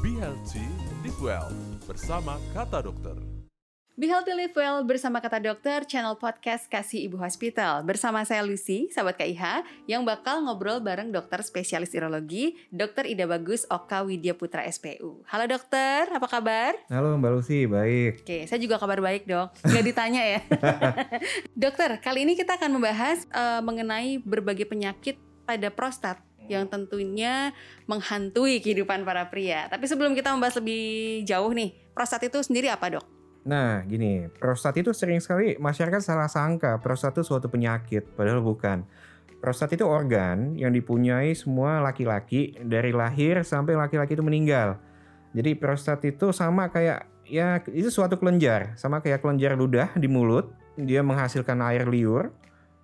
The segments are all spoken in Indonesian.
Be Healthy, Live Well bersama Kata Dokter. Be Healthy Live Well bersama Kata Dokter, channel podcast Kasih Ibu Hospital. Bersama saya Lucy, sahabat KIH, yang bakal ngobrol bareng dokter spesialis urologi, Dr. Ida Bagus Oka Widya Putra SPU. Halo dokter, apa kabar? Halo Mbak Lucy, baik. Oke, saya juga kabar baik dok. Nggak ditanya ya. dokter, kali ini kita akan membahas uh, mengenai berbagai penyakit pada prostat yang tentunya menghantui kehidupan para pria. Tapi sebelum kita membahas lebih jauh nih, prostat itu sendiri apa dok? Nah, gini, prostat itu sering sekali masyarakat salah sangka prostat itu suatu penyakit, padahal bukan. Prostat itu organ yang dipunyai semua laki-laki dari lahir sampai laki-laki itu meninggal. Jadi prostat itu sama kayak ya itu suatu kelenjar, sama kayak kelenjar ludah di mulut, dia menghasilkan air liur.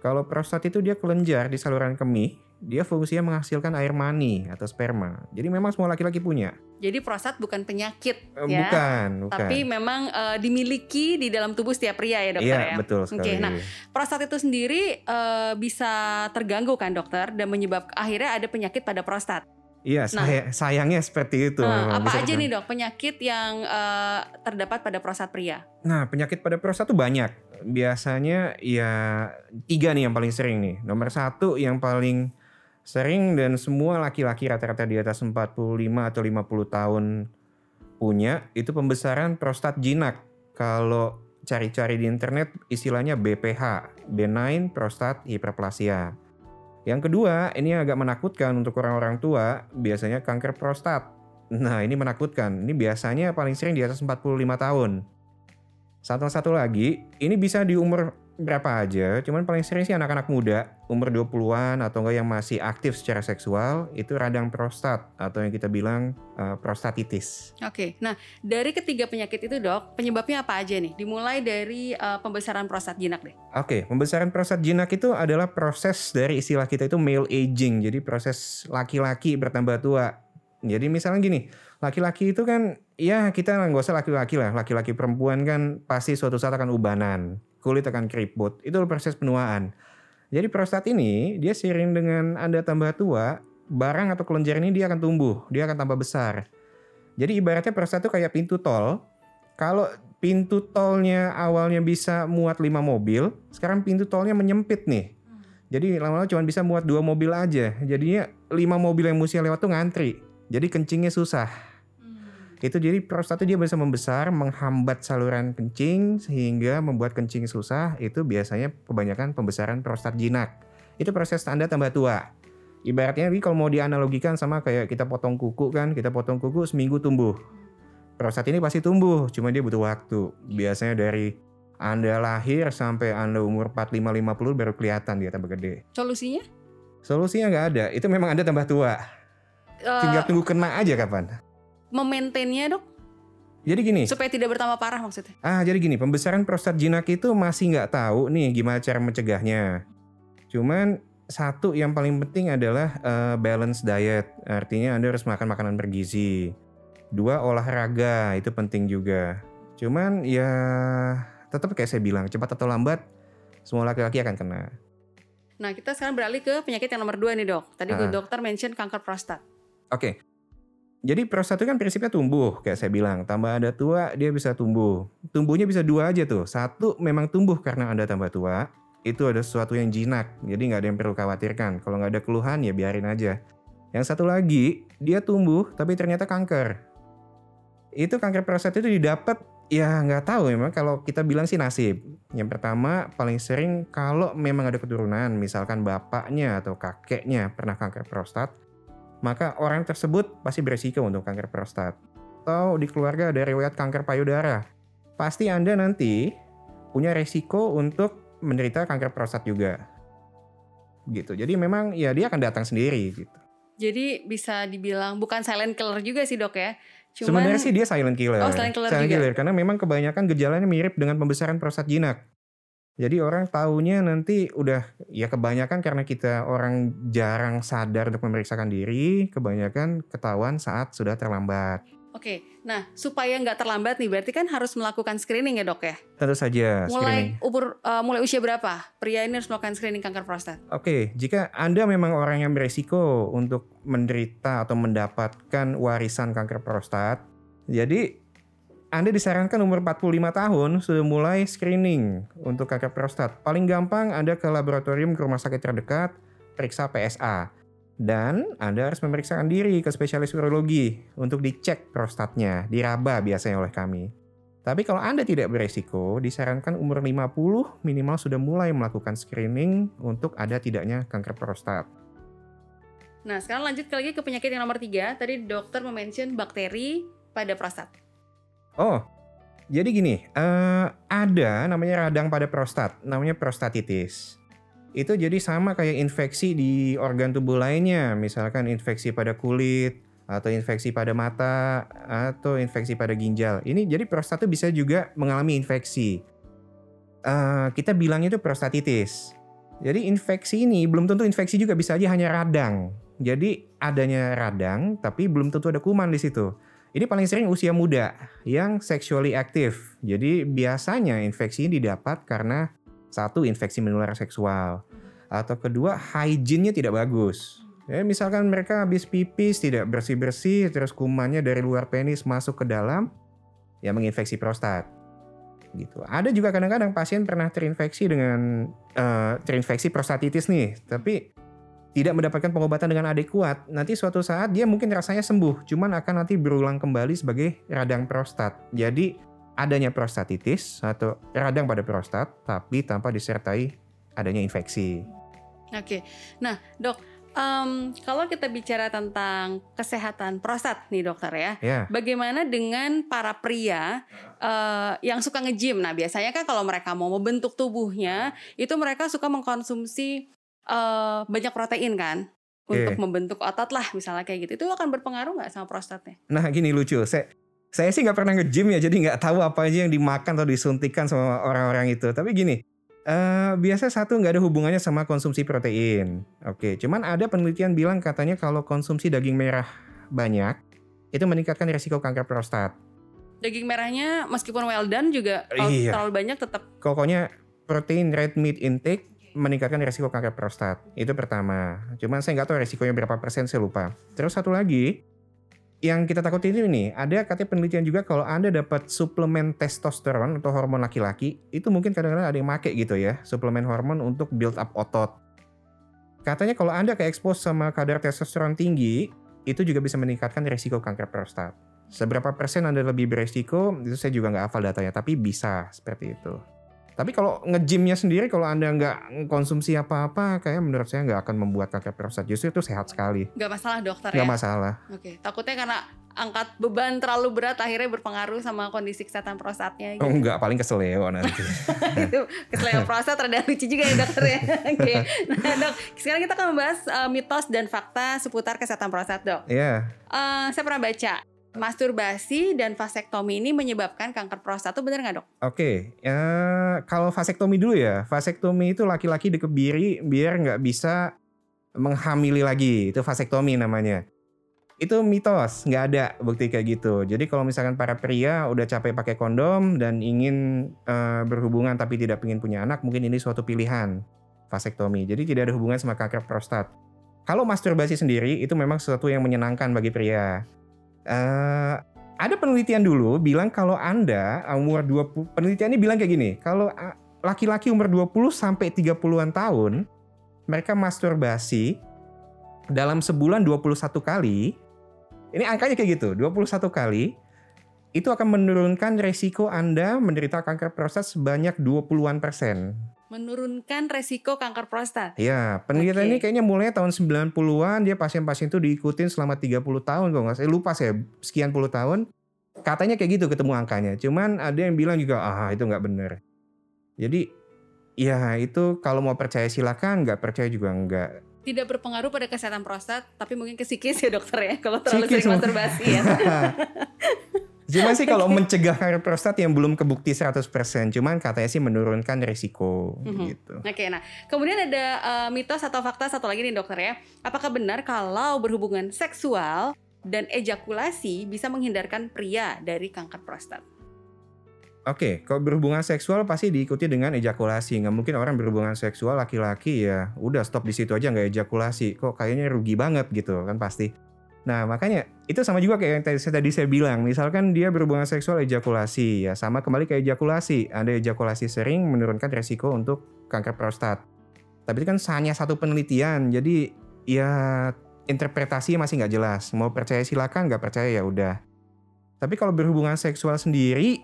Kalau prostat itu dia kelenjar di saluran kemih, dia fungsinya menghasilkan air mani atau sperma. Jadi memang semua laki-laki punya. Jadi prostat bukan penyakit Eh, ya. Bukan, bukan. Tapi memang eh, dimiliki di dalam tubuh setiap pria ya dokter Iya, ya. betul sekali. Oke, nah prostat itu sendiri eh, bisa terganggu kan dokter dan menyebab akhirnya ada penyakit pada prostat. Iya, Nah. saya, sayangnya seperti itu. Nah, apa Bisa aja nih dok penyakit yang eh, terdapat pada prostat pria? Nah, penyakit pada prostat tuh banyak. Biasanya ya tiga nih yang paling sering nih. Nomor satu yang paling sering dan semua laki-laki rata-rata di atas 45 atau 50 tahun punya itu pembesaran prostat jinak. Kalau cari-cari di internet istilahnya BPH, benign prostat hyperplasia. Yang kedua, ini agak menakutkan untuk orang-orang tua, biasanya kanker prostat. Nah, ini menakutkan. Ini biasanya paling sering di atas 45 tahun. Satu-satu lagi, ini bisa di umur berapa aja, cuman paling sering sih anak-anak muda, umur 20-an atau enggak yang masih aktif secara seksual, itu radang prostat atau yang kita bilang uh, prostatitis. Oke, nah dari ketiga penyakit itu dok, penyebabnya apa aja nih? Dimulai dari eh, pembesaran prostat jinak deh. Oke, pembesaran prostat jinak itu adalah proses dari istilah kita itu male aging, jadi proses laki-laki bertambah tua. Jadi misalnya gini, laki-laki itu kan, ya kita nggak usah laki-laki lah, laki-laki perempuan kan pasti suatu saat akan ubanan, kulit akan keriput, itu proses penuaan. Jadi prostat ini dia seiring dengan anda tambah tua, barang atau kelenjar ini dia akan tumbuh, dia akan tambah besar. Jadi ibaratnya prostat itu kayak pintu tol. Kalau pintu tolnya awalnya bisa muat 5 mobil, sekarang pintu tolnya menyempit nih. Jadi lama-lama cuma bisa muat dua mobil aja. Jadinya 5 mobil yang mesti lewat tuh ngantri. Jadi kencingnya susah. Itu jadi prostat itu dia bisa membesar, menghambat saluran kencing sehingga membuat kencing susah. Itu biasanya kebanyakan pembesaran prostat jinak. Itu proses tanda tambah tua. Ibaratnya ini kalau mau dianalogikan sama kayak kita potong kuku kan, kita potong kuku seminggu tumbuh. Prostat ini pasti tumbuh, cuma dia butuh waktu. Biasanya dari Anda lahir sampai Anda umur 45-50 baru kelihatan dia tambah gede. Solusinya? Solusinya nggak ada, itu memang Anda tambah tua. Eh, Tinggal tunggu kena aja kapan. Memaintainnya dok, Jadi gini, supaya tidak bertambah parah maksudnya. ah jadi gini, pembesaran prostat jinak itu masih nggak tahu nih gimana cara mencegahnya. Cuman satu yang paling penting adalah eh, balance diet, artinya Anda harus makan makanan bergizi. Dua olahraga itu penting juga. Cuman ya tetap kayak saya bilang, cepat atau lambat semua laki-laki akan kena. Nah kita sekarang beralih ke penyakit yang nomor dua nih dok. Tadi Ah. dokter mention kanker prostat. Oke. Jadi prostat itu kan prinsipnya tumbuh, kayak saya bilang. Tambah Anda tua, dia bisa tumbuh. Tumbuhnya bisa dua aja tuh. Satu, memang tumbuh karena Anda tambah tua. Itu ada sesuatu yang jinak, jadi nggak ada yang perlu khawatirkan. Kalau nggak ada keluhan, ya biarin aja. Yang satu lagi, dia tumbuh, tapi ternyata kanker. Itu kanker prostat itu didapat, ya nggak tahu memang kalau kita bilang sih nasib. Yang pertama, paling sering kalau memang ada keturunan, misalkan bapaknya atau kakeknya pernah kanker prostat, maka orang tersebut pasti beresiko untuk kanker prostat. Atau di keluarga ada riwayat kanker payudara. Pasti Anda nanti punya resiko untuk menderita kanker prostat juga. Gitu. Jadi memang ya dia akan datang sendiri gitu. Jadi bisa dibilang bukan silent killer juga sih dok ya. Cuman Sebenarnya sih dia silent killer. Oh, silent killer juga. karena memang kebanyakan gejalanya mirip dengan pembesaran prostat jinak. Jadi orang taunya nanti udah ya kebanyakan karena kita orang jarang sadar untuk memeriksakan diri, kebanyakan ketahuan saat sudah terlambat. Oke, nah supaya nggak terlambat nih, berarti kan harus melakukan screening ya dok ya? Tentu saja Mulai screening. umur uh, mulai usia berapa pria ini harus melakukan screening kanker prostat? Oke, jika Anda memang orang yang beresiko untuk menderita atau mendapatkan warisan kanker prostat, jadi Anda disarankan umur 45 tahun sudah mulai screening untuk kanker prostat. Paling gampang Anda ke laboratorium ke rumah sakit terdekat, periksa PSA. Dan Anda harus memeriksakan diri ke spesialis urologi untuk dicek prostatnya, diraba biasanya oleh kami. Tapi kalau Anda tidak beresiko, disarankan umur 50 minimal sudah mulai melakukan screening untuk ada tidaknya kanker prostat. Nah sekarang lanjut lagi ke penyakit yang nomor tiga. Tadi dokter mention bakteri pada prostat. Oh, jadi gini, eh, ada namanya radang pada prostat, namanya prostatitis. Itu jadi sama kayak infeksi di organ tubuh lainnya, misalkan infeksi pada kulit, atau infeksi pada mata, atau infeksi pada ginjal. Ini jadi prostat itu bisa juga mengalami infeksi. Eh, kita bilang itu prostatitis. Jadi infeksi ini belum tentu infeksi juga bisa aja hanya radang. Jadi adanya radang, tapi belum tentu ada kuman di situ. Ini paling sering usia muda yang sexually active. Jadi biasanya infeksi ini didapat karena satu infeksi menular seksual atau kedua hygiene-nya tidak bagus. Ya, misalkan mereka habis pipis tidak bersih-bersih terus kumannya dari luar penis masuk ke dalam ya menginfeksi prostat. Gitu. Ada juga kadang-kadang pasien pernah terinfeksi dengan eh, terinfeksi prostatitis nih, tapi tidak mendapatkan pengobatan dengan adekuat, nanti suatu saat dia mungkin rasanya sembuh, cuman akan nanti berulang kembali sebagai radang prostat. Jadi adanya prostatitis atau radang pada prostat, tapi tanpa disertai adanya infeksi. Oke, nah dok, em, kalau kita bicara tentang kesehatan prostat nih dokter ya, Ya, bagaimana dengan para pria eh, yang suka nge-gym? Nah biasanya kan kalau mereka mau membentuk tubuhnya, itu mereka suka mengkonsumsi eh, banyak protein kan, untuk Oke. membentuk otot lah misalnya kayak gitu. Itu akan berpengaruh nggak sama prostatnya? nah gini lucu, saya saya sih nggak pernah nge-gym ya, jadi nggak tahu apa aja yang dimakan atau disuntikan sama orang-orang itu. Tapi gini, eh biasa satu nggak ada hubungannya sama konsumsi protein. Oke, cuman ada penelitian bilang katanya kalau konsumsi daging merah banyak itu meningkatkan risiko kanker prostat. Daging merahnya meskipun well done juga kalau Iya. terlalu banyak tetap Pokoknya protein red meat intake meningkatkan risiko kanker prostat. Itu pertama. Cuman saya nggak tahu risikonya berapa persen, saya lupa. Terus satu lagi, yang kita takutin ini ada katanya penelitian juga kalau Anda dapat suplemen testosteron atau hormon laki-laki, itu mungkin kadang-kadang ada yang make gitu ya, suplemen hormon untuk build up otot. Katanya kalau Anda ke-expose sama kadar testosteron tinggi, itu juga bisa meningkatkan risiko kanker prostat. Seberapa persen Anda lebih beresiko, itu saya juga nggak hafal datanya, tapi bisa seperti itu. Tapi kalau nge-gymnya sendiri, kalau Anda nggak konsumsi apa-apa, kayak menurut saya nggak akan membuat kanker prostat. Justru itu sehat sekali. nggak masalah dokter Nggak ya. masalah. Oke, takutnya karena angkat beban terlalu berat akhirnya berpengaruh sama kondisi kesehatan prostatnya Oh gitu. enggak, paling keseleo nanti. itu keseleo prostat rada lucu juga ya dokter ya. Oke. Nah, Dok, sekarang kita akan membahas uh, mitos dan fakta seputar kesehatan prostat, Dok. ya, Eh, saya pernah baca masturbasi dan vasektomi ini menyebabkan kanker prostat itu benar nggak, Dok? oke. Ya, kalau vasektomi dulu ya. Vasektomi itu laki-laki dikebiri biar nggak bisa menghamili lagi. Itu vasektomi namanya. Itu mitos, nggak ada bukti kayak gitu. Jadi kalau misalkan para pria udah capek pakai kondom dan ingin eh, berhubungan tapi tidak ingin punya anak, mungkin ini suatu pilihan vasektomi. Jadi tidak ada hubungan sama kanker prostat. Kalau masturbasi sendiri itu memang sesuatu yang menyenangkan bagi pria. Eh, ada penelitian dulu bilang kalau Anda umur 20 penelitian ini bilang kayak gini, kalau ah, laki-laki umur 20 sampai 30-an tahun mereka masturbasi dalam sebulan 21 kali. Ini angkanya kayak gitu, 21 kali. Itu akan menurunkan resiko Anda menderita kanker prostat sebanyak 20-an persen. Menurunkan resiko kanker prostat. Ya, penelitian Oke. ini kayaknya mulai tahun 90-an dia pasien-pasien itu diikutin selama 30 tahun kalau nggak saya lupa saya sekian puluh tahun. Katanya kayak gitu ketemu angkanya. Cuman ada yang bilang juga ah itu nggak bener. Jadi ya itu kalau mau percaya silakan, nggak percaya juga nggak. Tidak berpengaruh pada kesehatan prostat, tapi mungkin ke psikis ya dokter ya kalau terlalu Psikis sering masturbasi ya. Cuman sih kalau mencegah kanker prostat yang belum kebukti 100%, cuman katanya sih menurunkan risiko Mhm. gitu. Oke, nah kemudian ada eh, mitos atau fakta satu lagi nih dokter ya. Apakah benar kalau berhubungan seksual dan ejakulasi bisa menghindarkan pria dari kanker prostat? Oke, kalau berhubungan seksual pasti diikuti dengan ejakulasi. Nggak mungkin orang berhubungan seksual laki-laki ya udah stop di situ aja nggak ejakulasi. Kok kayaknya rugi banget gitu kan pasti. Nah makanya itu sama juga kayak yang tadi, tadi saya bilang. Misalkan dia berhubungan seksual ejakulasi ya sama kembali ke ejakulasi. Ada ejakulasi sering menurunkan resiko untuk kanker prostat. Tapi itu kan hanya satu penelitian. Jadi ya interpretasi masih nggak jelas. Mau percaya silakan, nggak percaya ya udah. Tapi kalau berhubungan seksual sendiri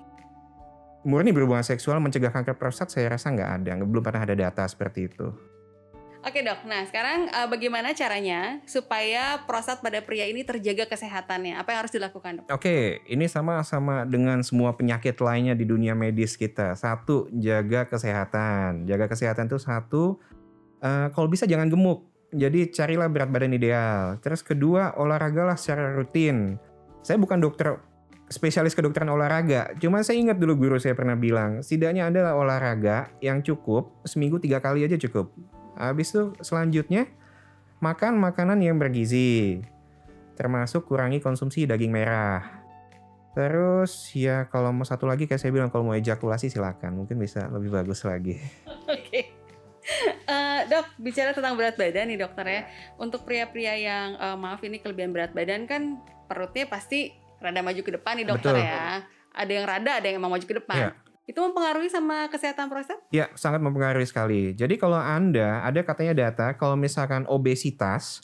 murni berhubungan seksual mencegah kanker prostat saya rasa nggak ada, belum pernah ada data seperti itu. Oke dok, nah sekarang uh, bagaimana caranya supaya prostat pada pria ini terjaga kesehatannya? Apa yang harus dilakukan dok? Oke, ini sama-sama dengan semua penyakit lainnya di dunia medis kita. Satu, jaga kesehatan. Jaga kesehatan itu satu, uh, kalau bisa jangan gemuk. Jadi carilah berat badan ideal. Terus kedua, olahragalah secara rutin. Saya bukan dokter spesialis kedokteran olahraga. Cuma saya ingat dulu guru saya pernah bilang, setidaknya adalah olahraga yang cukup seminggu tiga kali aja cukup. Habis itu selanjutnya makan makanan yang bergizi, termasuk kurangi konsumsi daging merah. Terus ya kalau mau satu lagi kayak saya bilang kalau mau ejakulasi silakan, mungkin bisa lebih bagus lagi. Oke. Okay. Uh, eh, dok, bicara tentang berat badan nih dokter ya. Untuk pria-pria yang uh, maaf ini kelebihan berat badan kan perutnya pasti rada maju ke depan nih dokter Betul. ya. Ada yang rada, ada yang emang maju ke depan. Ya. Itu mempengaruhi sama kesehatan prostat? Ya, sangat mempengaruhi sekali. Jadi kalau Anda ada katanya data kalau misalkan obesitas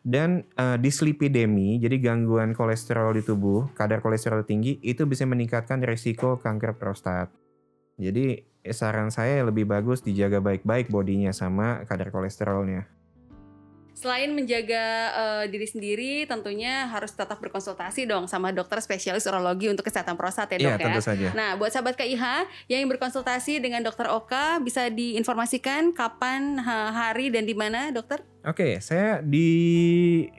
dan uh, dislipidemi, jadi gangguan kolesterol di tubuh, kadar kolesterol tinggi itu bisa meningkatkan risiko kanker prostat. Jadi saran saya lebih bagus dijaga baik-baik bodinya sama kadar kolesterolnya selain menjaga uh, diri sendiri tentunya harus tetap berkonsultasi dong sama dokter spesialis urologi untuk kesehatan prostat ya dok iya, ya. Tentu saja. Nah buat sahabat KIH yang ingin berkonsultasi dengan dokter Oka bisa diinformasikan kapan hari dan di mana dokter? Oke, saya di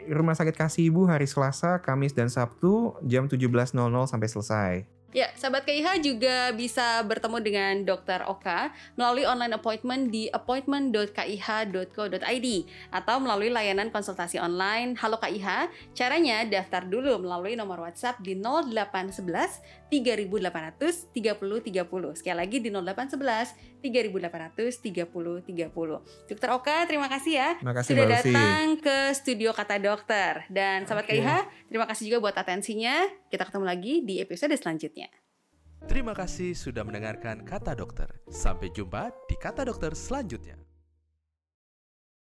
Rumah Sakit Kasih Ibu hari Selasa, Kamis dan Sabtu jam 17.00 sampai selesai. Ya, sahabat KIH juga bisa bertemu dengan Dr. Oka melalui online appointment di appointment.kih.co.id atau melalui layanan konsultasi online Halo KIH. Caranya daftar dulu melalui nomor WhatsApp di 0811 3800 3030. Sekali lagi di 0811 3800 3030. Dr. Oka, terima kasih ya terima kasih, sudah datang ke studio Kata Dokter. Dan sahabat okay. KIH, terima kasih juga buat atensinya. Kita ketemu lagi di episode selanjutnya. Terima kasih sudah mendengarkan Kata Dokter. Sampai jumpa di Kata Dokter selanjutnya.